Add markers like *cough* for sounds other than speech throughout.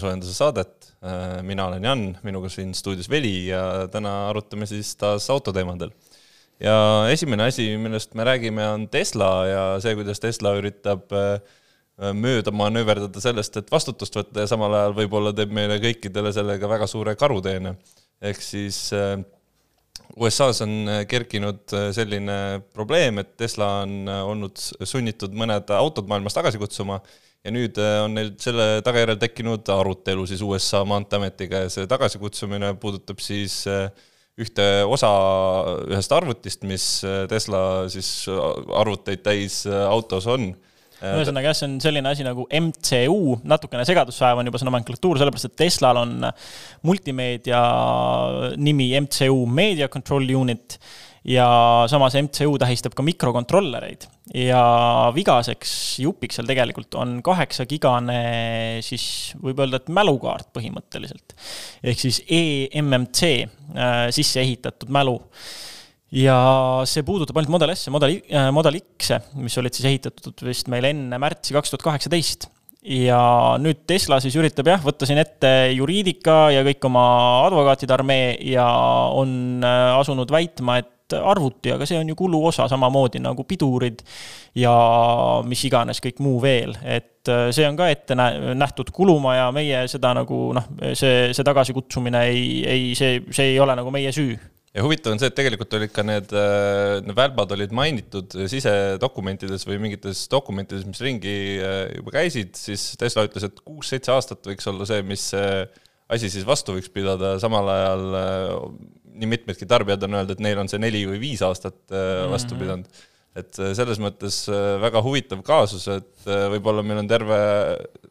aknasoojenduse saadet. mina olen Jan, minuga siin stuudios Veli ja täna arutame siis taas autoteemadel. ja esimene asi, millest me räägime, on Tesla ja see, kuidas Tesla üritab mööda manööverdada sellest, et vastutust võtta ja samal ajal võib-olla teeb meile kõikidele sellega väga suure karuteene. ehk siis USA-s on kerkinud selline probleem, et Tesla on olnud sunnitud mõned autod maailmas tagasi kutsuma ja nüüd äh, on neil selle tagajärjel tekkinud arutelu siis USA Maanteeametiga ja see tagasikutsumine puudutab siis äh, ühte osa ühest arvutist, mis äh, Tesla siis arvuteid täis autos on. Ühesõnaga jah, see on selline asi nagu MCU, natukene segadust vajav on juba see nomenklatuur, sellepärast et Teslal on multimeedia nimi MCU, Media Control Unit ja samas MCU tähistab ka mikrokontrollereid ja vigaseks jupiks seal tegelikult on kaheksagigane siis võib öelda, et mälukaart põhimõtteliselt. ehk siis eMMC äh, sisse ehitatud mälu. ja see puudutab ainult Model S ja Model, äh, Model X-e, mis olid siis ehitatud vist meil enne märtsi kaks tuhat kaheksateist ja nüüd Tesla siis üritab jah, võtta siin ette juriidika ja kõik oma advokaatide armee ja on äh, asunud väitma, et arvuti, aga see on ju kuluosa samamoodi nagu pidurid ja mis iganes kõik muu veel, et äh, see on ka ette nähtud kuluma ja meie seda nagu noh, see, see tagasikutsumine ei, ei, see, see ei ole nagu meie süü. Ja huvitav on see, et tegelikult olid ka need, äh, need välbad olid mainitud sisedokumentides või mingites dokumentides, mis ringi äh, juba käisid, siis Tesla ütles, et kuus-seitse aastat võiks olla see, mis asi siis vastu võiks pidada, samal ajal nii mitmedki tarbijad on öelnud, et neil on see neli või viis aastat äh, vastu mhm. pidanud. et äh, selles mõttes äh, väga huvitav kaasus, et võib-olla meil on terve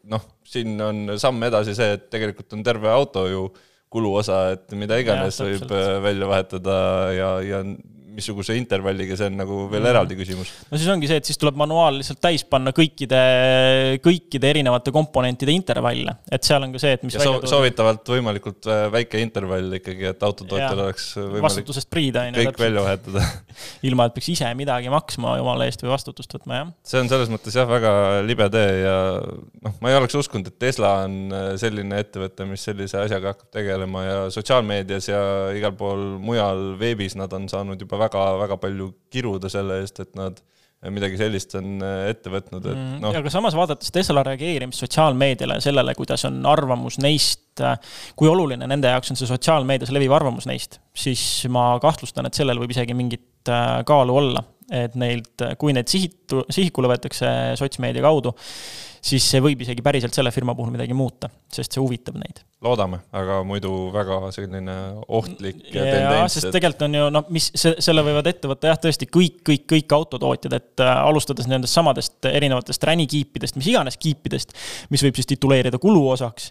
noh, siin on samm edasi see, et tegelikult on terve auto ju kuluosa, et mida iganes ja, võib välja vahetada ja, ja missuguse intervalliga, see on nagu veel mm. eraldi küsimus. no siis ongi see, et siis tuleb manuaal lihtsalt täis panna kõikide, kõikide erinevate komponentide intervalle, et seal on ka see, et mis soo, soovitavalt võimalikult äh, väike intervall ikkagi, et autotootjal oleks vastutusest priida, on ju. kõik välja vahetada *laughs* ilma, et peaks ise midagi maksma jumala eest või vastutust võtma, jah. see on selles mõttes jah, väga libe tee ja noh, ma ei oleks uskunud, et Tesla on äh, selline ettevõte, mis sellise asjaga hakkab tegelema ja sotsiaalmeedias ja igal pool mujal veebis nad on saanud juba väga-väga palju kiruda selle eest, et nad midagi sellist on äh, ette võtnud, et mm, noh. aga samas vaadates Tesla reageerimist sotsiaalmeediale ja sellele, kuidas on arvamus neist, äh, kui oluline nende jaoks on see sotsiaalmeedias leviv arvamus neist, siis ma kahtlustan, et sellel võib isegi mingit äh, kaalu olla. et neilt, kui neid sihitu, sihikule võetakse sotsmeedia kaudu, siis see võib isegi päriselt selle firma puhul midagi muuta, sest see huvitab neid loodame, aga muidu väga selline ohtlik ja, tendents. sest tegelikult on ju noh, mis see, selle võivad ette võtta jah, tõesti kõik, kõik, kõik autotootjad, et äh, alustades nendest samadest erinevatest ränikiipidest, mis iganes kiipidest, mis võib siis tituleerida kuluosaks.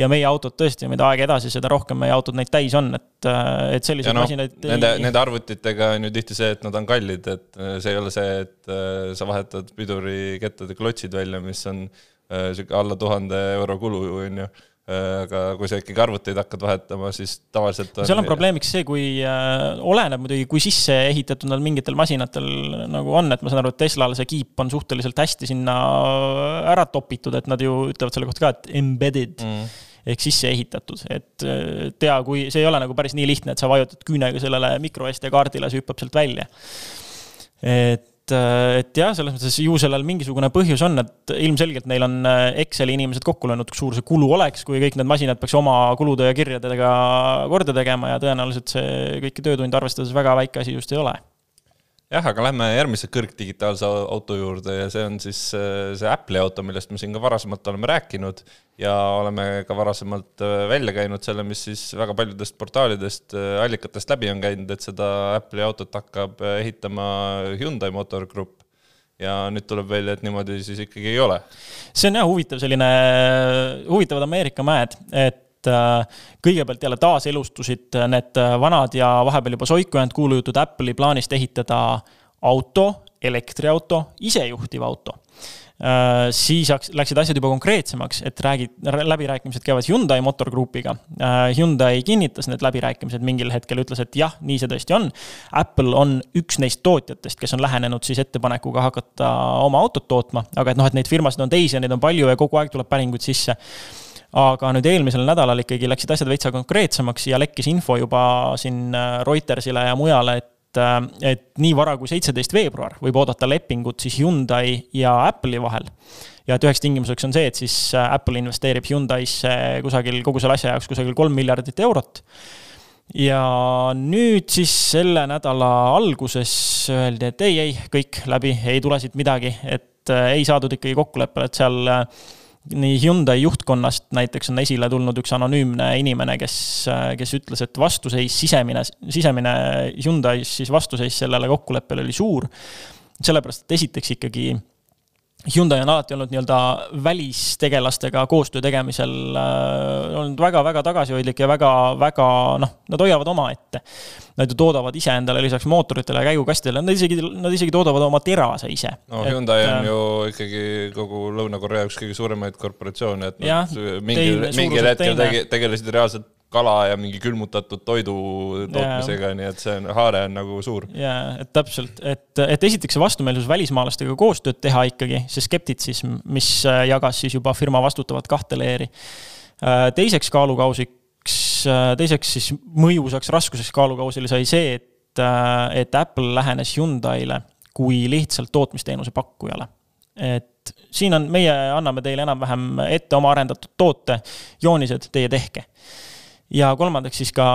ja meie autod tõesti, mida aeg edasi, seda rohkem meie autod neid täis on, et, äh, et selliseid no, masinaid. Nende ei..., nende arvutitega on ju tihti see, et nad on kallid, et äh, see ei ole see, et äh, sa vahetad pidurikettade klotsid välja, mis on sihuke alla tuhande euro kulu, on ju aga kui sa ikkagi arvuteid hakkad vahetama, siis tavaliselt on seal on probleemiks see, kui äh, oleneb muidugi, kui sisse ehitatud nad mingitel masinatel nagu on, et ma saan aru, et Teslal see kiip on suhteliselt hästi sinna ära topitud, et nad ju ütlevad selle kohta ka, et embedded mm. ehk sisse ehitatud, et äh, tea, kui see ei ole nagu päris nii lihtne, et sa vajutad küünega sellele micro SD kaardile, see hüppab sealt välja. et et, äh, et jah, selles mõttes ju sellel mingisugune põhjus on, et ilmselgelt neil on äh, Exceli inimesed kokku löönud, kui suur see kulu oleks, kui kõik need masinad peaks oma kulude ja kirjadega korda tegema ja tõenäoliselt see kõiki töötunde arvestades väga väike asi just ei ole jah, aga lähme järgmise kõrgdigitaalse auto juurde ja see on siis äh, see Apple'i auto, millest me siin ka varasemalt oleme rääkinud ja oleme ka varasemalt äh, välja käinud selle, mis siis väga paljudest portaalidest, äh, allikatest läbi on käinud, et seda Apple'i autot hakkab ehitama Hyundai Motor Group ja nüüd tuleb välja, et niimoodi siis ikkagi ei ole. see on jah huvitav selline, huvitavad Ameerika mäed, et et äh, kõigepealt jälle taaselustusid need vanad ja vahepeal juba soiku jäänud kuulujutud Apple'i plaanist ehitada auto, elektriauto, isejuhtiv auto Uh, siis läksid asjad juba konkreetsemaks, et räägid, läbirääkimised käivad Hyundai Motor Groupiga. Hyundai kinnitas need läbirääkimised mingil hetkel, ütles, et jah, nii see tõesti on. Apple on üks neist tootjatest, kes on lähenenud siis ettepanekuga hakata oma autot tootma, aga et noh, et neid firmasid on teisi ja neid on palju ja kogu aeg tuleb päringuid sisse aga nüüd eelmisel nädalal ikkagi läksid asjad veitsa konkreetsemaks ja lekkis info juba siin Reutersile ja mujale, et et nii vara kui seitseteist veebruar võib oodata lepingut siis Hyundai ja Apple'i vahel. ja et üheks tingimuseks on see, et siis Apple investeerib Hyundai'sse kusagil kogu selle asja jaoks kusagil kolm miljardit eurot ja nüüd siis selle nädala alguses öeldi, et ei, ei, kõik läbi, ei tule siit midagi, et ei saadud ikkagi kokkuleppele, et seal nii Hyundai juhtkonnast näiteks on esile tulnud üks anonüümne inimene, kes, kes ütles, et vastuseis, sisemine, sisemine Hyundai's siis vastuseis sellele kokkuleppele oli suur. sellepärast, et esiteks ikkagi Hyundai on alati olnud nii-öelda välistegelastega koostöö tegemisel äh, olnud väga-väga tagasihoidlik ja väga-väga noh, nad hoiavad omaette. Nad ju toodavad ise endale lisaks mootoritele ja käigukastidele, nad isegi, nad isegi toodavad oma terase ise. no et, Hyundai on äh, ju ikkagi kogu Lõuna-Korea üks kõige suuremaid korporatsioone, et nad mingil, mingil hetkel tegi, tegelesid reaalselt kala ja mingi külmutatud toidu tootmisega, nii et see on, haare on nagu suur. jaa, et täpselt, et, et esiteks see vastumeelsus välismaalastega koostööd teha ikkagi, see skeptitsism, mis äh, jagas siis juba firma vastutavat kahte leeri. Äh, teiseks kaalukausiks, äh, teiseks siis mõjusaks raskuseks kaalukausile sai see, et, et Apple lähenes Hyundai'le kui lihtsalt tootmisteenuse pakkujale et siin on, meie anname teile enam-vähem ette oma arendatud toote, joonised, teie tehke ja kolmandaks siis ka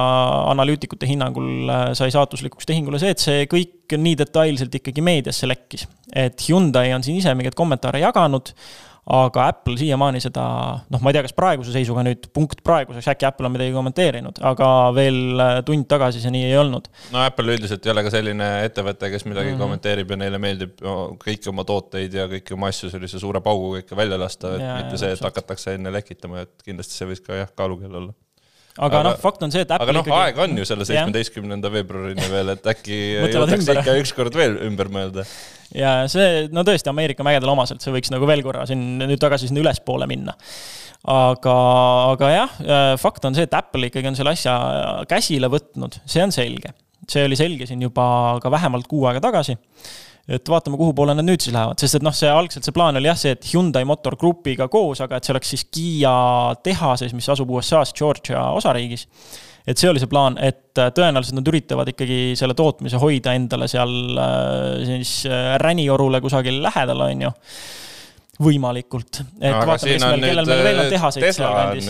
analüütikute hinnangul äh, sai saatuslikuks tehingule see, et see kõik nii detailselt ikkagi meediasse lekkis. et Hyundai on siin ise mingeid kommentaare jaganud, aga Apple siiamaani seda, noh, ma ei tea, kas praeguse seisuga nüüd punkt praeguseks, äkki Apple on midagi kommenteerinud, aga veel äh, tund tagasi see nii ei olnud. no Apple üldiselt ei ole ka selline ettevõte, kes midagi mm -hmm. kommenteerib ja neile meeldib kõiki oma tooteid ja kõiki oma asju sellise suure pauguga ikka välja lasta, et ja, mitte see, et hakatakse enne lekitama, et kindlasti see võiks ka jah, kaalukeel olla aga, noh, fakt on see, et Apple aga noh ikkagi..., aega on ju selle seitsmeteistkümnenda veebruarini veel, et äkki *laughs* jõutakse ikka ükskord veel ümber mõelda. ja see, no tõesti, Ameerika mägedele omaselt, see võiks nagu veel korra siin nüüd tagasi sinna ülespoole minna. aga, aga jah, fakt on see, et Apple ikkagi on selle asja käsile võtnud, see on selge. see oli selge siin juba ka vähemalt kuu aega tagasi et vaatame, kuhu poole nad nüüd siis lähevad, sest et noh, see algselt see plaan oli jah, see, et Hyundai Motor Groupiga koos, aga et see oleks siis Kiia tehases, mis asub USA-s Georgia osariigis. et see oli see plaan, et äh, tõenäoliselt nad üritavad ikkagi selle tootmise hoida endale seal äh, siis äh, Räniorule kusagil lähedal, on ju võimalikult. et no, vaatame, kes meil, kellel meil veel on tehaseid sealkandis.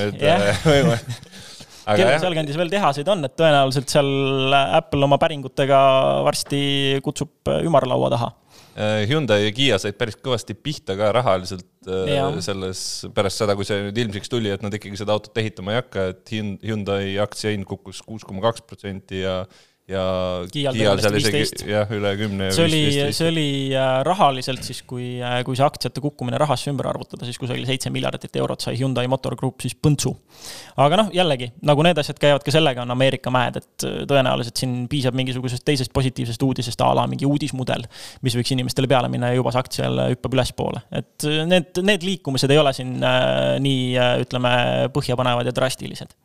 Kellel sealkandis veel tehaseid on, et tõenäoliselt seal Apple oma päringutega varsti kutsub ümarlaua taha. Äh, Hyundai ja Kiia said päris kõvasti pihta ka rahaliselt äh, ja. selles, pärast seda, kui see nüüd ilmsiks tuli, et nad ikkagi seda autot ehitama ei hakka, et Hyundai aktsia hind kukkus kuus koma kaks protsenti ja ja Kiial seal isegi jah, üle kümne. see oli, see oli äh, rahaliselt siis, kui, äh, kui see aktsiate kukkumine rahasse ümber arvutada, siis kusagil seitse miljardit eurot sai Hyundai Motor Group siis põntsu. aga noh, jällegi, nagu need asjad käivad ka sellega, on Ameerika mäed, et äh, tõenäoliselt siin piisab mingisugusest teisest positiivsest uudisest a la mingi uudismudel, mis võiks inimestele peale minna ja juba see aktsia jälle hüppab ülespoole. et need, need liikumised ei ole siin nii, ütleme, põhjapanevad ja drastilised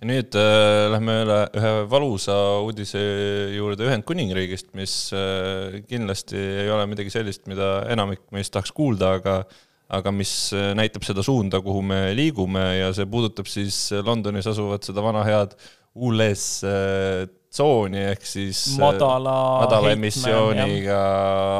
ja nüüd äh, lähme üle ühe valusa uudise juurde Ühendkuningriigist, mis äh, kindlasti ei ole midagi sellist, mida enamik meist tahaks kuulda, aga aga mis äh, näitab seda suunda, kuhu me liigume ja see puudutab siis Londonis asuvat seda vana head ULS äh, tsooni ehk siis äh, madala, madala emissiooniga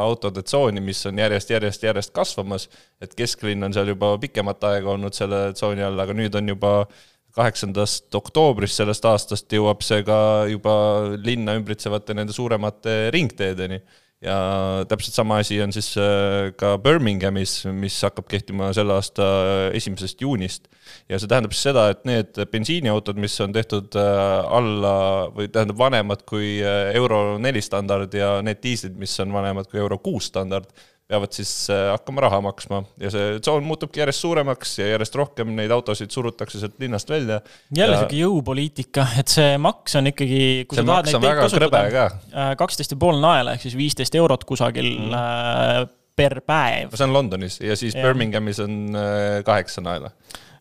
autode tsooni, mis on järjest, järjest, järjest kasvamas. et kesklinn on seal juba pikemat aega olnud selle tsooni all, aga nüüd on juba äh, kaheksandast oktoobrist sellest aastast jõuab see ka juba linna ümbritsevate nende suuremate ringteedeni. ja täpselt sama asi on siis äh, ka Birminghamis, mis hakkab kehtima selle aasta esimesest juunist. ja see tähendab siis seda, et need bensiiniautod, mis on tehtud äh, alla või tähendab vanemad kui äh, euro neli standard ja need diislid, mis on vanemad kui euro kuus standard, peavad siis äh, hakkama raha maksma ja see tsoon muutubki järjest suuremaks ja järjest rohkem neid autosid surutakse sealt linnast välja. jälle ja... sihuke jõupoliitika, et see maks on ikkagi, kui see sa tahad neid teid kasutada, äh, kaksteist ja pool naela ehk siis viisteist eurot kusagil mm. äh, per päev. see on Londonis ja siis ja. Birminghamis on kaheksa naela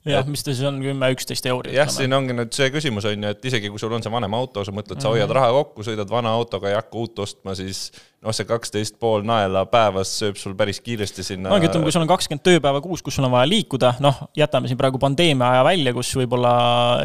jah, mis ta siis on, kümme, üksteist euri. jah, siin ongi nüüd see küsimus on ju, et isegi kui sul on see vanem auto, sa mõtled, sa hoiad mm -hmm. raha kokku, sõidad vana autoga, ei hakka uut ostma, siis noh, see kaksteist pool naela päevas sööb sul päris kiiresti sinna. ongi, ütleme, kui sul on kakskümmend tööpäeva kuus, kus sul on vaja liikuda, noh, jätame siin praegu pandeemia aja välja, kus võib-olla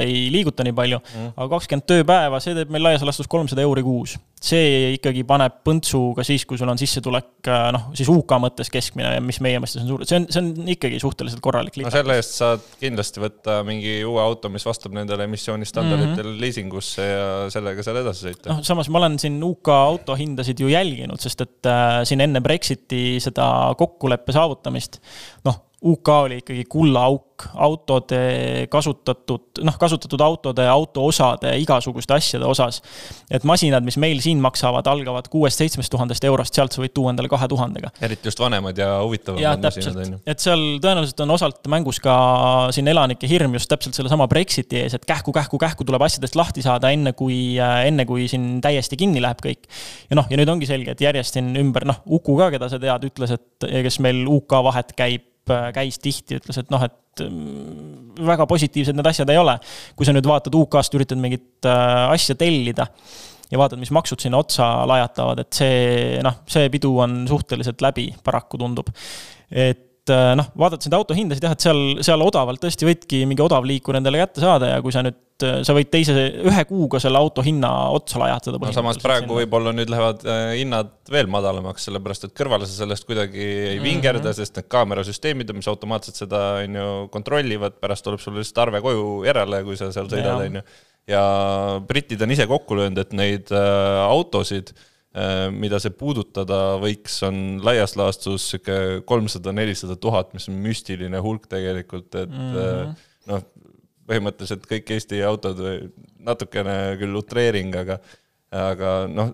ei liiguta nii palju mm., aga kakskümmend tööpäeva, see teeb meil laias laastus kolmsada euri kuus. see ikkagi paneb põntsu ka siis, kui sul on sissetulek noh, siis UK mõttes keskmine, mis meie mõistes on suur, see on, see on ikkagi suhteliselt korralik. no selle eest saad kindlasti võtta mingi uue auto, mis vastab nendele emissioonistandarditele mm -hmm. liisingusse ja sellega seal edasi sõita. noh, samas ma olen siin UK autohindasid ju jälginud, sest et äh, siin enne Brexiti seda kokkuleppe saavutamist, noh UK oli ikkagi kullaauk autode kasutatud, noh, kasutatud autode, autoosade, igasuguste asjade osas. et masinad, mis meil siin maksavad, algavad kuuest-seitsmest tuhandest eurost, sealt sa võid tuua endale kahe tuhandega. eriti just vanemad ja huvitavamad masinad, on ju. et seal tõenäoliselt on osalt mängus ka siin elanike hirm just täpselt sellesama Brexiti ees, et kähku, kähku, kähku tuleb asjadest lahti saada, enne kui, enne kui siin täiesti kinni läheb kõik. ja noh, ja nüüd ongi selge, et järjest siin ümber, noh, Uku ka, keda sa tead, ütles, et kes meil UK vahet käib Äh, käis tihti, ütles, et noh, et mm, väga positiivsed need asjad ei ole. kui sa nüüd vaatad UK-st, üritad mingit äh, asja tellida ja vaatad, mis maksud sinna otsa lajatavad, et see noh, see pidu on suhteliselt läbi, paraku tundub. et et äh, noh, vaadates neid auto hindasid jah, et seal, seal odavalt tõesti võidki mingi odavliikur endale kätte saada ja kui sa nüüd, äh, sa võid teise, ühe kuuga selle auto hinna otsa lajatada. no samas praegu võib-olla nüüd lähevad äh, hinnad veel madalamaks, sellepärast et kõrvale sa sellest kuidagi ei vingerda mm, -hmm. sest need kaamerasüsteemid mis automaatselt seda, on ju, kontrollivad, pärast tuleb sulle lihtsalt arve koju järele, kui sa seal sõidad, on ju. ja britid on ise kokku löönud, et neid autosid mida see puudutada võiks, on laias laastus sihuke kolmsada, nelisada tuhat, mis on müstiline hulk tegelikult, et mm -hmm. noh, põhimõtteliselt kõik Eesti autod, natukene küll utreering, aga, aga noh,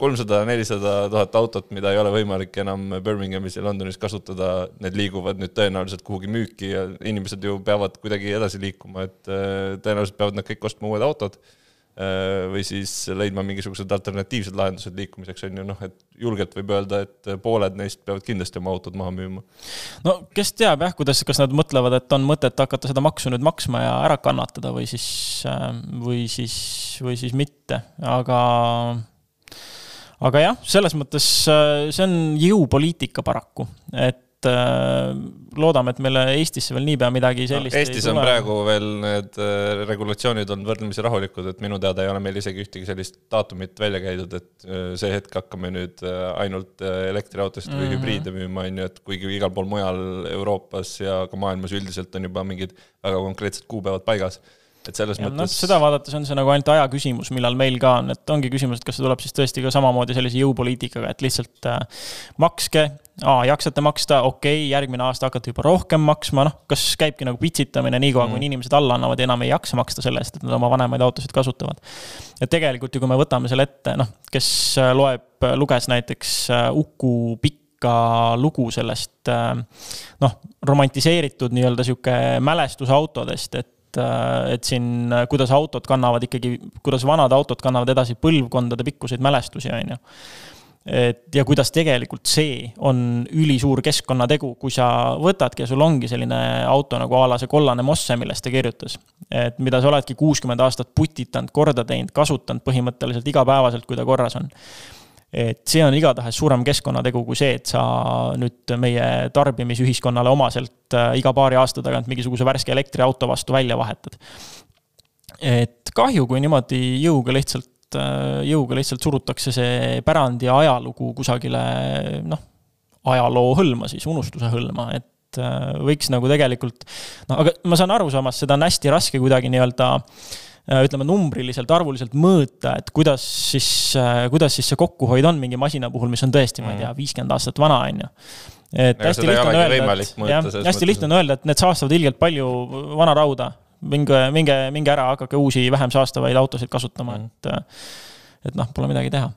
kolmsada, nelisada tuhat autot, mida ei ole võimalik enam Birminghamis ja Londonis kasutada, need liiguvad nüüd tõenäoliselt kuhugi müüki ja inimesed ju peavad kuidagi edasi liikuma, et äh, tõenäoliselt peavad nad kõik ostma uued autod Äh, või siis leidma mingisugused alternatiivsed lahendused liikumiseks, on ju, noh, et julgelt võib öelda, et pooled neist peavad kindlasti oma autod maha müüma. no kes teab jah, kuidas, kas nad mõtlevad, et on mõtet hakata seda maksu nüüd maksma ja ära kannatada või siis, äh, või siis, või siis mitte, aga aga jah, selles mõttes äh, see on jõupoliitika paraku, et et äh, loodame, et meile Eestisse veel niipea midagi sellist no, Eestis on praegu veel need äh, regulatsioonid on võrdlemisi rahulikud, et minu teada ei ole meil isegi ühtegi sellist daatumit välja käidud, et äh, see hetk hakkame nüüd ainult elektriautosid või mm -hmm. hübriide müüma, on ju, et kuigi igal pool mujal Euroopas ja ka maailmas üldiselt on juba mingid väga konkreetsed kuupäevad paigas et selles ja, mõttes no,. seda vaadates on see nagu ainult aja küsimus, millal meil ka on, et ongi küsimus, et kas see tuleb siis tõesti ka samamoodi sellise jõupoliitikaga, et lihtsalt äh, makske, jaksate maksta, okei okay,, järgmine aasta hakkate juba rohkem maksma, noh, kas käibki nagu pitsitamine niikaua mm., kuni inimesed alla annavad ja enam ei jaksa maksta selle eest, et nad oma vanemaid autosid kasutavad. et tegelikult ju, kui me võtame selle ette, noh, kes äh, loeb, luges näiteks äh, Uku pikka lugu sellest äh, noh, romantiseeritud nii-öelda sihuke mälestus autodest, et et, äh, et siin, äh, kuidas autod kannavad ikkagi, kuidas vanad autod kannavad edasi põlvkondade pikkuseid mälestusi, on ju. et ja kuidas tegelikult see on ülisuur keskkonnategu, kui sa võtadki ja sul ongi selline auto nagu a la see kollane Mosse, millest ta kirjutas. et mida sa oledki kuuskümmend aastat putitanud, korda teinud, kasutanud põhimõtteliselt igapäevaselt, kui ta korras on et see on igatahes suurem keskkonnategu kui see, et sa nüüd meie tarbimisühiskonnale omaselt äh, iga paari aasta tagant mingisuguse värske elektriauto vastu välja vahetad. et kahju, kui niimoodi jõuga lihtsalt, äh, jõuga lihtsalt surutakse see pärand ja ajalugu kusagile noh, ajaloo hõlma siis, unustuse hõlma, et äh, võiks nagu tegelikult, no aga ma saan aru samas, seda on hästi raske kuidagi nii-öelda äh, ütleme numbriliselt, arvuliselt mõõta, et kuidas siis, äh, kuidas siis see kokkuhoid on mingi masina puhul, mis on tõesti, ma ei tea, mm. viiskümmend aastat vana, on ju et hästi lihtne on öelda, et jah, hästi lihtne on öelda, et need saastavad ilgelt palju vana rauda. minge, minge, minge ära, hakake uusi, vähem saastavaid autosid kasutama mm., et, et noh, pole midagi teha.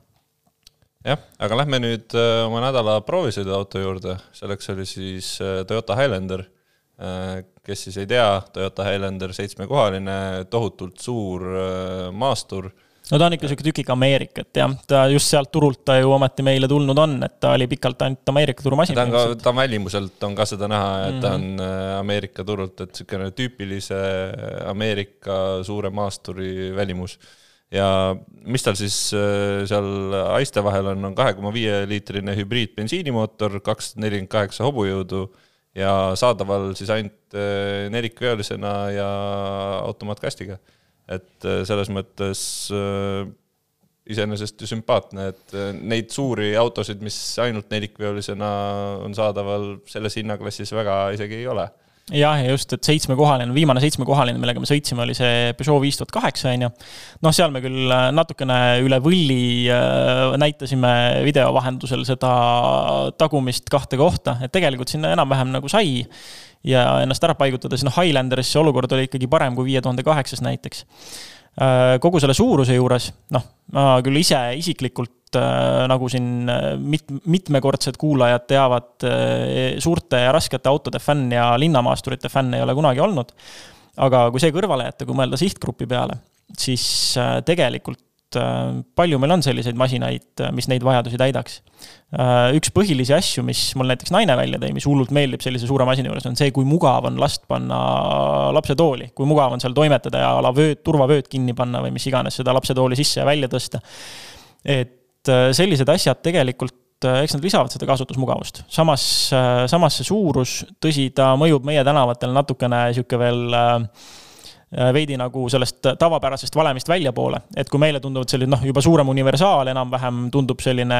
jah, aga lähme nüüd oma nädala proovisõiduauto juurde, selleks oli siis Toyota Highlander Äh, kes siis ei tea, Toyota Highlander seitsmekohaline, tohutult suur äh, maastur. no ta on ikka sihuke tükik Ameerikat jah, ta just sealt turult ta ju ometi meile tulnud on, et ta oli pikalt ainult Ameerika turumasin. ta on ka, ta välimuselt on ka seda näha, et mm -hmm. ta on äh, Ameerika turult, et niisugune tüüpilise Ameerika suure maasturi välimus ja mis tal siis äh, seal haiste vahel on, on kahe koma viie liitrine hübriidbensiinimootor, kakssada nelikümmend kaheksa hobujõudu ja saadaval siis ainult äh, nelikveolisena ja automaatkastiga. et äh, selles mõttes iseenesest ju sümpaatne, et neid suuri autosid, mis ainult nelikveolisena on saadaval selles hinnaklassis väga isegi ei ole jah, ja just, et seitsmekohaline, viimane seitsmekohaline, millega me sõitsime, oli see Peugeot viis tuhat kaheksa, on ju. noh, seal me küll äh, natukene üle võlli äh, näitasime video vahendusel seda tagumist kahte kohta, et tegelikult sinna enam-vähem nagu sai. ja ennast ära paigutada sinna Highlanderisse, see olukord oli ikkagi parem kui viie tuhande kaheksas näiteks Äh, kogu selle suuruse juures, noh, ma küll ise isiklikult nagu siin äh, mit-, mitmekordsed kuulajad teavad, suurte ja raskete autode fänn ja linnamaasturite fänn ei ole kunagi olnud. aga kui see kõrvale jätta, kui mõelda sihtgrupi peale, siis tegelikult Äh, palju meil on selliseid masinaid, äh, mis neid vajadusi täidaks. Äh, üks põhilisi asju, mis mul näiteks naine välja tõi, mis hullult meeldib sellise suure masina juures, on see, kui mugav on last panna lapsetooli, kui mugav on seal toimetada ja ala vööd, turvavööd kinni panna või mis iganes, seda lapsetooli sisse ja välja tõsta. et sellised asjad tegelikult eks nad lisavad seda kasutusmugavust. samas, samas see suurus, tõsi, ta mõjub meie tänavatel natukene sihuke veel äh, Äh, veidi nagu sellest tavapärasest valemist väljapoole. et kui meile tunduvad selline noh, juba suurem universaal enam-vähem tundub selline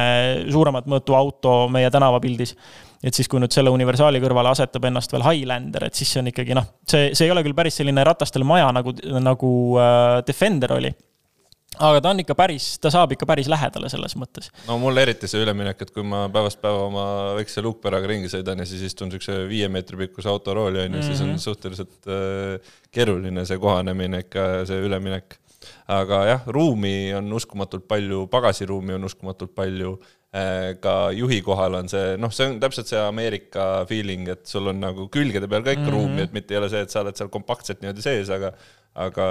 suuremat mõõtu auto meie tänavapildis. et siis, kui nüüd selle universaali kõrvale asetab ennast veel Highlander, et siis see on ikkagi noh, see, see ei ole küll päris selline ratastele maja nagu, nagu äh, Defender oli aga ta on ikka päris, ta saab ikka päris lähedale selles mõttes. no mulle eriti see üleminek, et kui ma päevast päeva oma väikse luukpäraga ringi sõidan ja siis istun siukse viie meetri pikkuse autorooli mm, -hmm. siis on mhm. suhteliselt äh, keeruline see kohanemine ikka, see üleminek. aga jah, ruumi on uskumatult palju, pagasiruumi on uskumatult palju äh,. ka juhi kohal on see, noh, see on täpselt see Ameerika feeling, et sul on nagu külgede peal ka ikka mm -hmm. ruumi, et mitte ei ole see, et sa oled seal kompaktselt niimoodi sees, aga aga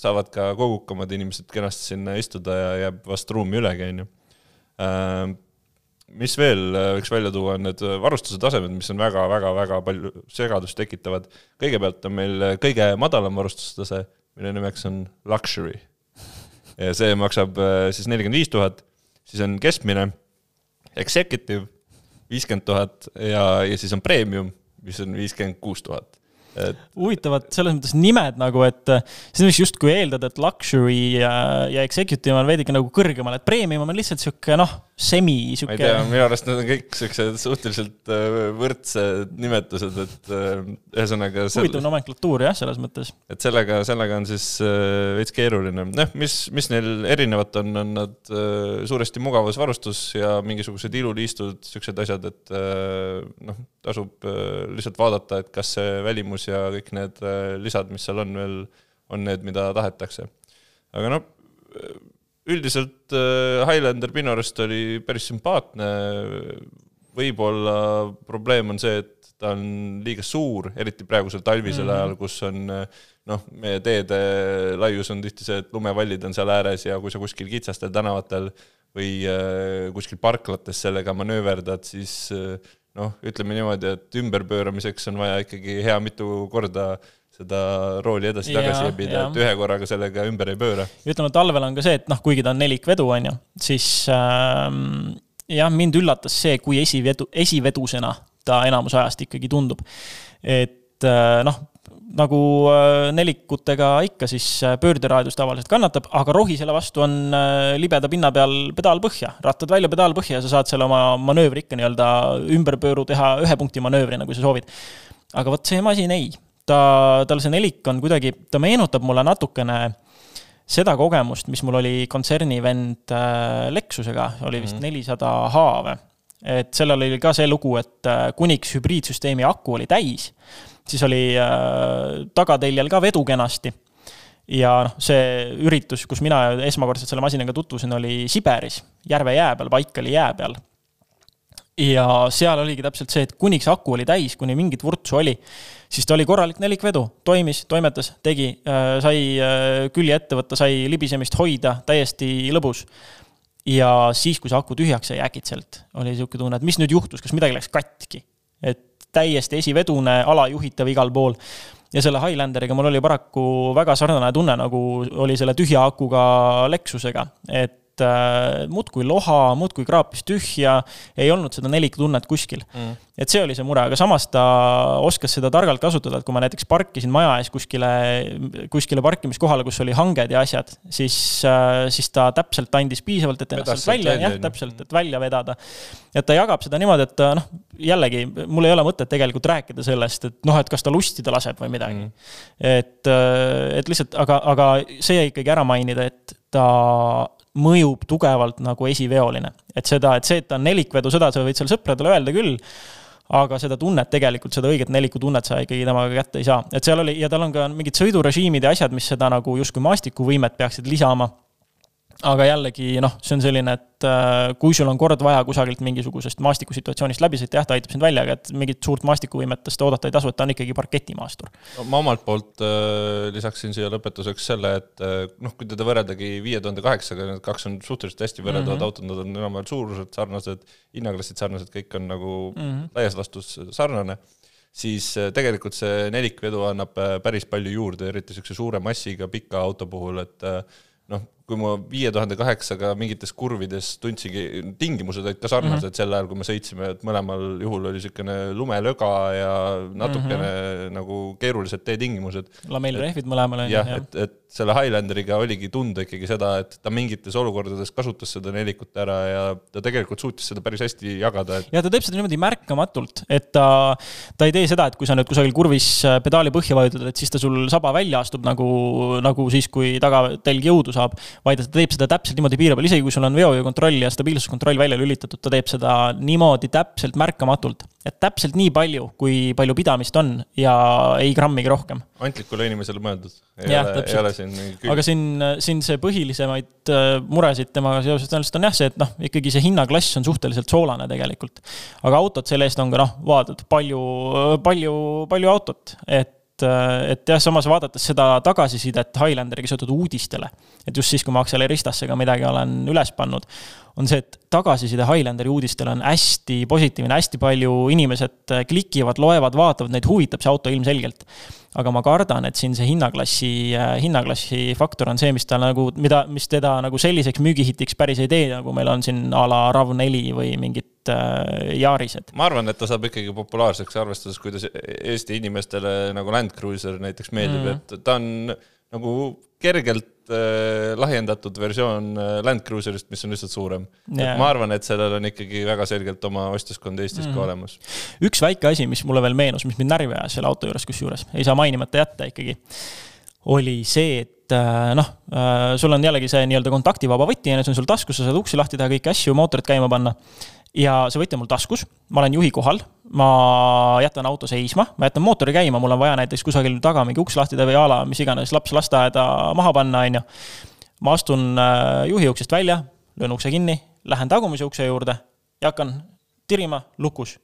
saavad ka kogukamad inimesed kenasti sinna istuda ja jääb vast ruumi ülegi, on ju. Äh, mis veel äh, võiks välja tuua, on need varustuse tasemed, mis on väga-väga-väga palju segadust tekitavad. kõigepealt on meil kõige madalam varustustase, mille nimeks on luxury. ja see maksab äh, siis nelikümmend viis tuhat, siis on keskmine, executive viiskümmend tuhat ja, ja siis on premium, mis on viiskümmend kuus tuhat et.... huvitavad selles mõttes nimed nagu, et äh, siis võiks justkui eeldada, et luxury ja, ja executive on veidike nagu kõrgemal, et premium on lihtsalt sihuke noh, semi sihuke. ma ei tea, minu arust need on kõik siuksed suhteliselt äh, võrdsed nimetused, et äh, ühesõnaga sel.... huvitav nomenklatuur jah, selles mõttes. et sellega, sellega on siis veits keeruline, noh, mis, mis neil erinevat on, on nad suuresti mugavusvarustus ja mingisugused iluliistud, siuksed asjad, et noh, tasub lihtsalt vaadata, et kas see välimus ja kõik need äh, lisad, mis seal on veel, on need, mida tahetakse. aga noh, üldiselt äh, Highlander minu arust oli päris sümpaatne, võib-olla probleem on see, et ta on liiga suur, eriti praegusel talvisel mm -hmm. ajal, kus on noh, meie teede laius on tihti see, et lumevallid on seal ääres ja kui sa kuskil kitsastel tänavatel või äh, kuskil parklates sellega manööverdad, siis äh, noh, ütleme niimoodi, et ümberpööramiseks on vaja ikkagi hea mitu korda seda rooli edasi-tagasi ebida, et ühe korraga sellega ümber ei pööra. ütleme, talvel on ka see, et noh, kuigi ta on nelikvedu, on ju, siis ähm, jah, mind üllatas see, kui esivedu, esivedusena ta enamus ajast ikkagi tundub. et äh, noh, nagu äh, nelikutega ikka, siis äh, pöörderaadius tavaliselt kannatab, aga rohi selle vastu on äh, libeda pinna peal pedaal põhja, rattad välja, pedaal põhja ja sa saad seal oma manöövri ikka nii-öelda ümberpööru teha ühe punkti manöövrina, kui sa soovid. aga vot see masin ei, ta, tal see nelik on kuidagi, ta meenutab mulle natukene seda kogemust, mis mul oli kontserni vend Lexusega, oli vist mhm. nelisada mm -hmm. H või et sellel oli ka see lugu, et kuniks hübriidsüsteemi aku oli täis siis oli äh, tagateljel ka vedu kenasti. ja noh, see üritus, kus mina esmakordselt selle masinaga tutvusin, oli Siberis, Järve jää peal, Baikali jää peal. Ja seal oligi täpselt see, et kuniks aku oli täis, kuni mingit vurtsu oli, siis ta oli korralik nelikvedu, toimis, toimetas, tegi, äh, sai äh, külje ette võtta, sai libisemist hoida, täiesti lõbus ja siis, kui see aku tühjaks jäi äkitselt, oli niisugune tunne, et mis nüüd juhtus, kas midagi läks katki. et täiesti esivedune, alajuhitav igal pool. ja selle Highlanderiga mul oli paraku väga sarnane tunne, nagu oli selle tühja akuga Lexusega, et äh, muudkui loha, muudkui kraapis tühja, ei olnud seda nelikutunnet kuskil mm. et see oli see mure, aga samas ta oskas seda targalt kasutada, et kui ma näiteks parkisin maja ees kuskile, kuskile parkimiskohale, kus oli hanged ja asjad, siis äh,, siis ta täpselt andis piisavalt, et ennast sealt välja, jah, täpselt, et välja vedada. et ta jagab seda niimoodi, et noh, jällegi, mul ei ole mõtet tegelikult rääkida sellest, et noh, et kas ta lustida laseb või midagi mm.. et, äh, et lihtsalt, aga, aga see jäi ikkagi ära mainida, et ta mõjub tugevalt nagu esiveoline. et seda, et see, et ta on nelikvedu, seda sa võid seal sõpradele öelda küll, aga seda tunnet tegelikult, seda õiget nelikutunnet sa ikkagi temaga kätte ei saa. et seal oli, ja tal on ka mingid sõidurežiimid ja asjad, mis seda nagu justkui maastikuvõimet peaksid lisama aga jällegi noh, see on selline, et äh, kui sul on kord vaja kusagilt mingisugusest maastikusituatsioonist läbi sõita, jah, ta aitab sind välja, aga et mingit suurt maastikuvõimetest oodata ei tasu, et ta on ikkagi parketimaastur no,. ma omalt poolt äh, lisaksin siia lõpetuseks selle, et äh, noh, kui teda võrreldagi viie tuhande kaheksaga, need kaks on suhteliselt hästi võrreldavad mm -hmm. autod, nad on enam-vähem suuruselt sarnased, hinnaklassid sarnased, kõik on nagu mm -hmm. laias laastus sarnane siis tegelikult see nelikvedu annab päris palju juurde, eriti niisuguse suure massiga pika auto puhul, et noh, kui ma viie tuhande kaheksaga mingites kurvides tundsingi, tingimused olid ka sarnased mm -hmm. sel ajal, kui me sõitsime, et mõlemal juhul oli niisugune lumelöga ja natukene mm -hmm. nagu keerulised teetingimused. lamellrehvid mõlemal on ju. jah, et, et selle Highlanderiga oligi tunda ikkagi seda, et ta mingites olukordades kasutas seda nelikut ära ja ta tegelikult suutis seda päris hästi jagada et.... ja ta teeb seda niimoodi märkamatult, et ta, ta ei tee seda, et kui sa nüüd kusagil kurvis pedaali põhja vajutad, et siis ta sul saba välja astub nagu, nagu siis, kui tagatelg jõudu saab vaid ta teeb seda täpselt niimoodi piiri peal, isegi kui sul on veokontroll ja stabiilsuskontroll välja lülitatud, ta teeb seda niimoodi täpselt märkamatult. et täpselt nii palju, kui palju pidamist on ja ei grammigi rohkem. antlikule inimesele mõeldud. jah, täpselt. aga siin, siin see põhilisemaid äh, muresid temaga seoses tõenäoliselt on jah see, et noh, ikkagi see hinnaklass on suhteliselt soolane tegelikult. aga autod selle eest on ka noh, vaatad, palju, palju, palju autot, et et, et jah, samas vaadates seda tagasisidet Highlanderiga seotud uudistele, et just siis, kui ma Acceleristas'e ka midagi olen üles pannud, on see, et tagasiside Highlanderi uudistele on hästi positiivne, hästi palju inimesed klikivad, loevad, vaatavad, neid huvitab see auto ilmselgelt. aga ma kardan, et siin see hinnaklassi, hinnaklassi faktor on see, mis ta nagu, mida, mis teda nagu selliseks müügihitiks päris ei tee, nagu meil on siin a la RAV4 või mingid äh, Yarised. ma arvan, et ta saab ikkagi populaarseks, arvestades, kuidas Eesti inimestele nagu Land Cruiser näiteks meeldib mm, -hmm. et ta on nagu kergelt äh, lahjendatud versioon äh, Land Cruiserist, mis on lihtsalt suurem yeah.. et ma arvan, et sellel on ikkagi väga selgelt oma ostjaskond Eestis mm. ka olemas. üks väike asi, mis mulle veel meenus, mis mind närvi ajas selle auto juures, kusjuures ei saa mainimata jätta ikkagi, oli see, et äh, noh, äh, sul on jällegi see nii-öelda kontaktivaba võti, on ju, see on sul taskus, sa saad uksi lahti teha, kõiki asju, mootorit käima panna ja see võti on mul taskus, ma olen juhi kohal, ma jätan auto seisma, ma jätan mootori käima, mul on vaja näiteks kusagil taga mingi uks lahti teha või a la mis iganes, laps lasteaeda maha panna, on ju. ma astun äh, juhi uksest välja, löön ukse kinni, lähen tagumise ukse juurde ja hakkan tirima lukus.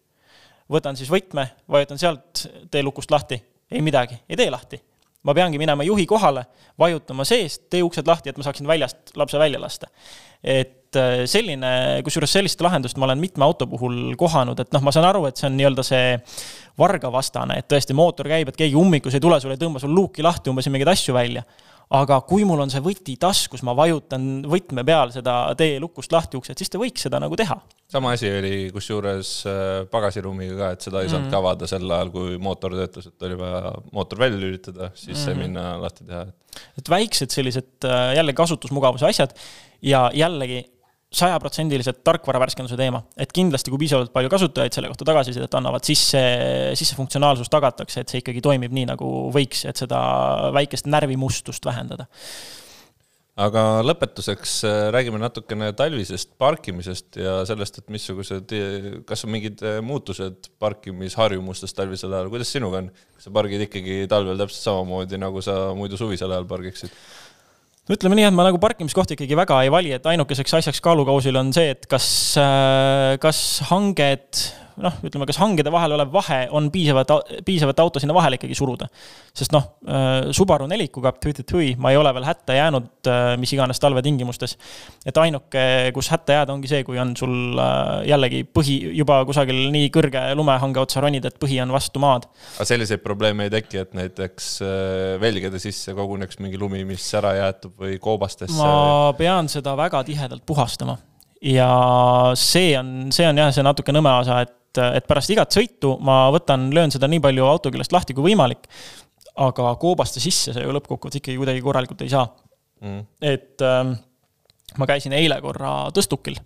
võtan siis võtme, vajutan sealt tee lukust lahti, ei midagi, ei tee lahti. ma peangi minema juhi kohale, vajutama seest, tee uksed lahti, et ma saaksin väljast lapse välja lasta. et et äh, selline, kusjuures sellist lahendust ma olen mitme auto puhul kohanud, et noh, ma saan aru, et see on nii-öelda see vargavastane, et tõesti mootor käib, et keegi ummikus ei tule, sul ei tõmba sul luuki lahti umbes ja mingeid asju välja. aga kui mul on see võti taskus, ma vajutan võtme peal seda tee lukust lahti ukset, siis ta võiks seda nagu teha. sama asi oli kusjuures äh, pagasiruumiga ka, et seda ei saanud mm -hmm. ka avada sel ajal, kui mootor töötas, et oli vaja mootor välja lülitada, siis mm -hmm. sai minna lahti teha. et väiksed sellised äh, jälle kasutusmugavuse asjad ja jällegi sajaprotsendiliselt tarkvaravärskenduse teema, et kindlasti, kui piisavalt palju kasutajaid selle kohta tagasisidet annavad, siis see, siis see funktsionaalsus tagatakse, et see ikkagi toimib nii, nagu võiks, et seda väikest närvimustust vähendada. aga lõpetuseks äh, räägime natukene talvisest parkimisest ja sellest, et missugused, kas on mingid äh, muutused parkimisharjumustes talvisel ajal, kuidas sinuga on? kas sa pargid ikkagi talvel täpselt samamoodi, nagu sa muidu suvisel ajal pargiksid? No ütleme nii, et ma nagu parkimiskohti ikkagi väga ei vali, et ainukeseks asjaks kaalukausil on see, et kas, äh, kas hanged noh, ütleme, kas hangede vahel olev vahe on piisavat, piisavat auto sinna vahele ikkagi suruda. sest noh, Subaru nelikuga, ma ei ole veel hätta jäänud mis iganes talvetingimustes. et ainuke, kus hätta jääda, ongi see, kui on sul jällegi põhi juba kusagil nii kõrge lumehange otsa ronid, et põhi on vastu maad. aga selliseid probleeme ei teki, et näiteks velgede sisse koguneks mingi lumi, mis ära jäetub või koobastesse? ma pean seda väga tihedalt puhastama ja see on, see on jah, see natuke nõme osa, et, et pärast igat sõitu ma võtan, löön seda nii palju autoküljest lahti kui võimalik. aga koobaste sisse sa ju lõppkokkuvõttes ikkagi kuidagi korralikult ei saa mm.. et ähm, ma käisin eile korra tõstukil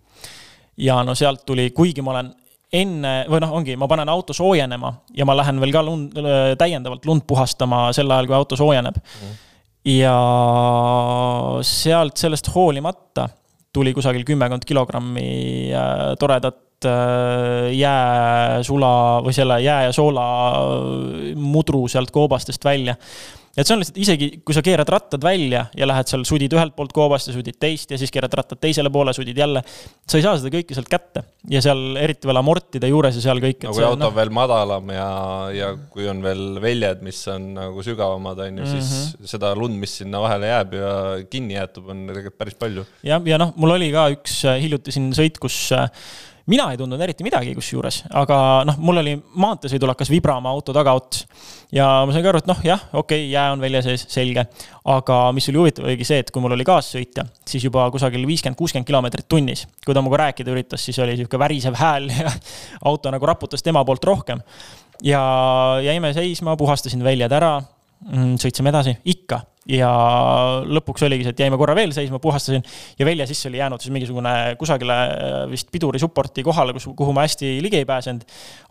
ja no sealt tuli, kuigi ma olen enne või noh, ongi, ma panen auto soojenema ja ma lähen veel ka lund, täiendavalt lund puhastama sel ajal, kui auto soojeneb mm. ja sealt, sellest hoolimata tuli kusagil kümmekond kilogrammi äh, toredat äh, jääsula või selle jää ja soola mudru sealt koobastest välja et see on lihtsalt isegi, kui sa keerad rattad välja ja lähed seal, sudid ühelt poolt koobast ja sudid teist ja siis keerad rattad teisele poole, sudid jälle. sa ei saa seda kõike sealt kätte ja seal eriti veel amortide juures ja seal kõik. no kui auto on no, veel madalam ja, ja kui on veel väljad, mis on nagu sügavamad, on ju, siis mm -hmm. seda lund, mis sinna vahele jääb ja kinni jäetub, on tegelikult päris palju. jah, ja, ja noh, mul oli ka üks äh, hiljuti siin sõit, kus äh, mina ei tundnud eriti midagi kusjuures, aga noh, mul oli maanteesõidul hakkas vibrama auto tagaots. ja ma sain ka aru, et noh, jah, okei okay,, jää on välja sees, selge. aga mis oli huvitav, oligi see, et kui mul oli kaassõitja, siis juba kusagil viiskümmend, kuuskümmend kilomeetrit tunnis. kui ta minuga rääkida üritas, siis oli sihuke värisev hääl ja auto nagu raputas tema poolt rohkem. ja jäime seisma, puhastasin väljad ära, sõitsime edasi, ikka ja lõpuks oligi see, et jäime korra veel seisma, puhastasin ja välja sisse oli jäänud siis mingisugune kusagile vist piduri support'i kohale, kus, kuhu ma hästi ligi ei pääsenud.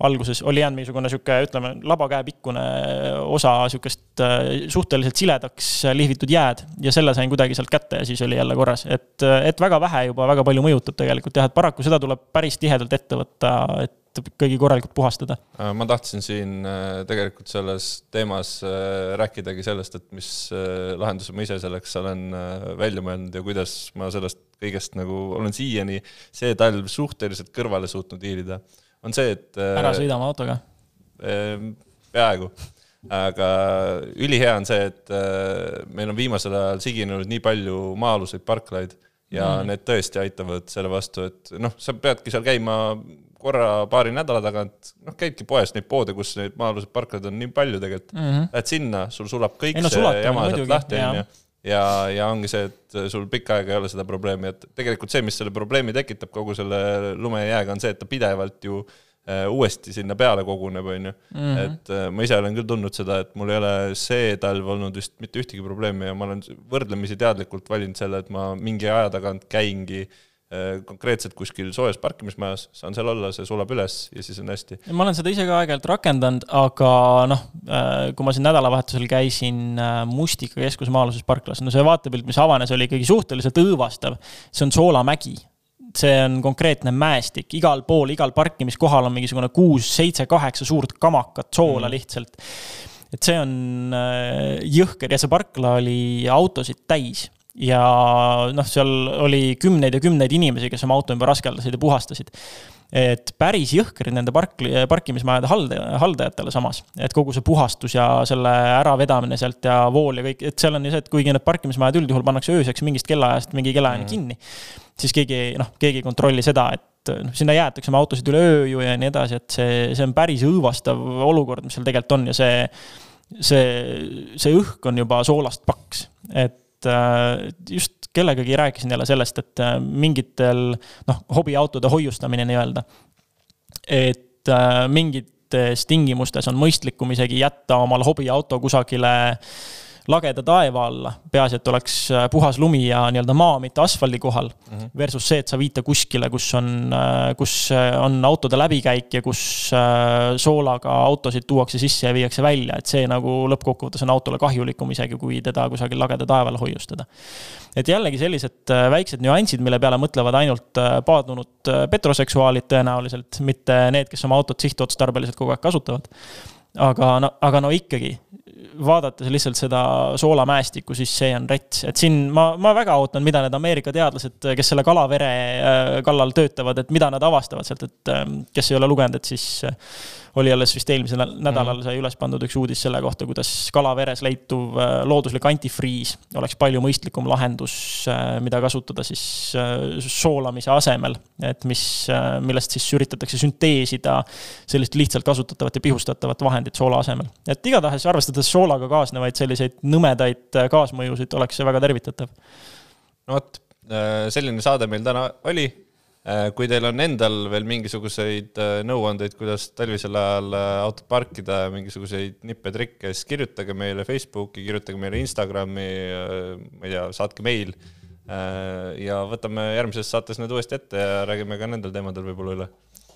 alguses oli jäänud mingisugune sihuke, ütleme, labakäe pikkune osa sihukest äh, suhteliselt siledaks lihvitud jääd ja selle sain kuidagi sealt kätte ja siis oli jälle korras, et, et väga vähe juba väga palju mõjutab tegelikult jah, et paraku seda tuleb päris tihedalt ette võtta, et kõigi korralikult puhastada. Äh, ma tahtsin siin äh, tegelikult selles teemas äh, rääkidagi sellest, et mis lahenduse ma ise selleks olen välja mõelnud ja kuidas ma sellest kõigest nagu olen siiani see talv suhteliselt kõrvale suutnud hiilida, on see, et ära sõida oma autoga? peaaegu aga ülihea on see, et meil on viimasel ajal siginenud nii palju maa-aluseid parklaid ja mm. need tõesti aitavad selle vastu, et noh, sa peadki seal käima korra paari nädala tagant, noh, käidki poes neid poode, kus neid maa-aluseid parklaid on nii palju tegelikult mm. -hmm. Lähed sinna, sul sulab kõik Ei, no, see jama sealt lahti, onju. ja, ja ongi see, et sul pikka aega ei ole seda probleemi, et tegelikult see, mis selle probleemi tekitab kogu selle lumejääga, on see, et ta pidevalt ju uuesti sinna peale koguneb, on ju. Mhm. et äh, ma ise olen küll tundnud seda, et mul ei ole see talv olnud vist mitte ühtegi probleemi ja ma olen võrdlemisi teadlikult valinud selle, et ma mingi aja tagant käingi äh, Äh, konkreetselt kuskil soojas parkimismajas, saan seal olla, see sulab üles ja siis on hästi. ma olen seda ise ka aeg-ajalt rakendanud, aga noh, äh, kui ma siin nädalavahetusel käisin äh, Mustika keskuse maa-aluses parklas, no see vaatepilt, mis avanes, oli ikkagi suhteliselt õõvastav. see on soolamägi see on konkreetne mäestik, igal pool, igal parkimiskohal on mingisugune kuus, seitse, kaheksa suurt kamakat soola mm. lihtsalt. et see on jõhker ja see parkla oli autosid täis ja noh, seal oli kümneid ja kümneid inimesi, kes oma auto ümber askeldasid ja puhastasid. et päris jõhker nende park, parkimismajade haldaja, haldajatele samas, et kogu see puhastus ja selle äravedamine sealt ja vool ja kõik, et seal on ju see, et kuigi need parkimismajad üldjuhul pannakse ööseks mingist kellaajast mingi kellaajani mm. kinni, siis keegi, noh, keegi ei kontrolli seda, et noh, sinna jäetakse oma autosid üle öö ju ja nii edasi, et see, see on päris õõvastav olukord, mis seal tegelikult on ja see, see, see õhk on juba soolast paks, et Äh, just kellegagi rääkisin jälle sellest, et äh, mingitel noh, hobiautode hoiustamine nii-öelda. et äh, mingites tingimustes on mõistlikum isegi jätta omal hobiauto kusagile lageda taeva alla, peaasi, et oleks äh, puhas lumi ja nii-öelda maa, mitte asfaldi kohal mm. -hmm. Versus see, et sa viid ta kuskile, kus on, äh, kus äh, on autode läbikäik ja kus soolaga autosid tuuakse sisse ja viiakse välja, et see nagu lõppkokkuvõttes on autole kahjulikum isegi, kui teda kusagil lageda taeva all hoiustada. et jällegi sellised väiksed nüansid, mille peale mõtlevad ainult paadunud petroseksuaalid tõenäoliselt, mitte need, kes oma autot sihtotstarbeliselt kogu aeg kasutavad aga no, aga no ikkagi vaadates lihtsalt seda soolamäestikku, siis see on rets, et siin ma, ma väga ootan, mida need Ameerika teadlased, kes selle kalavere äh, kallal töötavad, et mida nad avastavad sealt, et ähm, kes ei ole lugenud, et siis äh, oli alles vist eelmisel nädalal sai üles pandud üks uudis selle kohta, kuidas kalaveres leituv äh, looduslik antifriis oleks palju mõistlikum lahendus, mida kasutada siis soolamise asemel. et mis, millest siis üritatakse sünteesida sellist lihtsalt kasutatavat ja pihustatavat vahendit soola asemel. et igatahes arvestades soolaga kaasnevaid selliseid nõmedaid kaasmõjusid, oleks see väga tervitatav. no vot, selline saade meil täna oli Äh, kui teil on endal veel mingisuguseid äh, nõuandeid, kuidas talvisel ajal äh, autot parkida, mingisuguseid nippe-trikke, siis kirjutage meile Facebooki, kirjutage meile Instagrami, ma ei tea, saatke meil. ja võtame järgmises saates need uuesti ette ja räägime ka nendel teemadel võib-olla üle.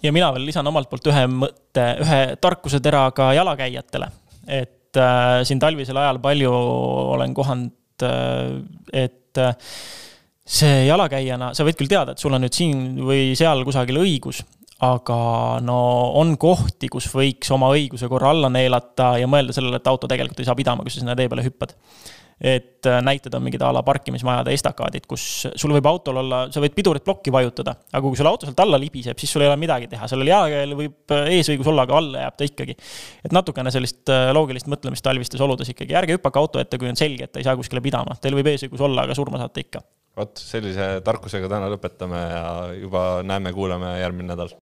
ja mina veel lisan omalt poolt ühe mõtte, ühe tarkusetera ka jalakäijatele, et äh, siin talvisel ajal palju olen kohanud äh,, et äh, see jalakäijana, sa võid küll teada, et sul on nüüd siin või seal kusagil õigus, aga no on kohti, kus võiks oma õiguse korra alla neelata ja mõelda sellele, et auto tegelikult ei saa pidama, kui sa sinna tee peale hüppad. et äh, näited on mingid a la parkimismajade estakaadid, kus sul võib autol olla, sa võid pidurit plokki vajutada, aga kui sul auto sealt alla libiseb, siis sul ei ole midagi teha, sellel jalakäijal võib äh, eesõigus olla, aga alla jääb ta ikkagi. et natukene sellist äh, loogilist mõtlemist talvistes oludes ikkagi, ärge hüppake auto ette, kui on selge, et ta ei saa kuskile pidama, teil võib eesõigus olla, aga surma saate ikka vot sellise tarkusega täna lõpetame ja juba näeme-kuuleme järgmine nädal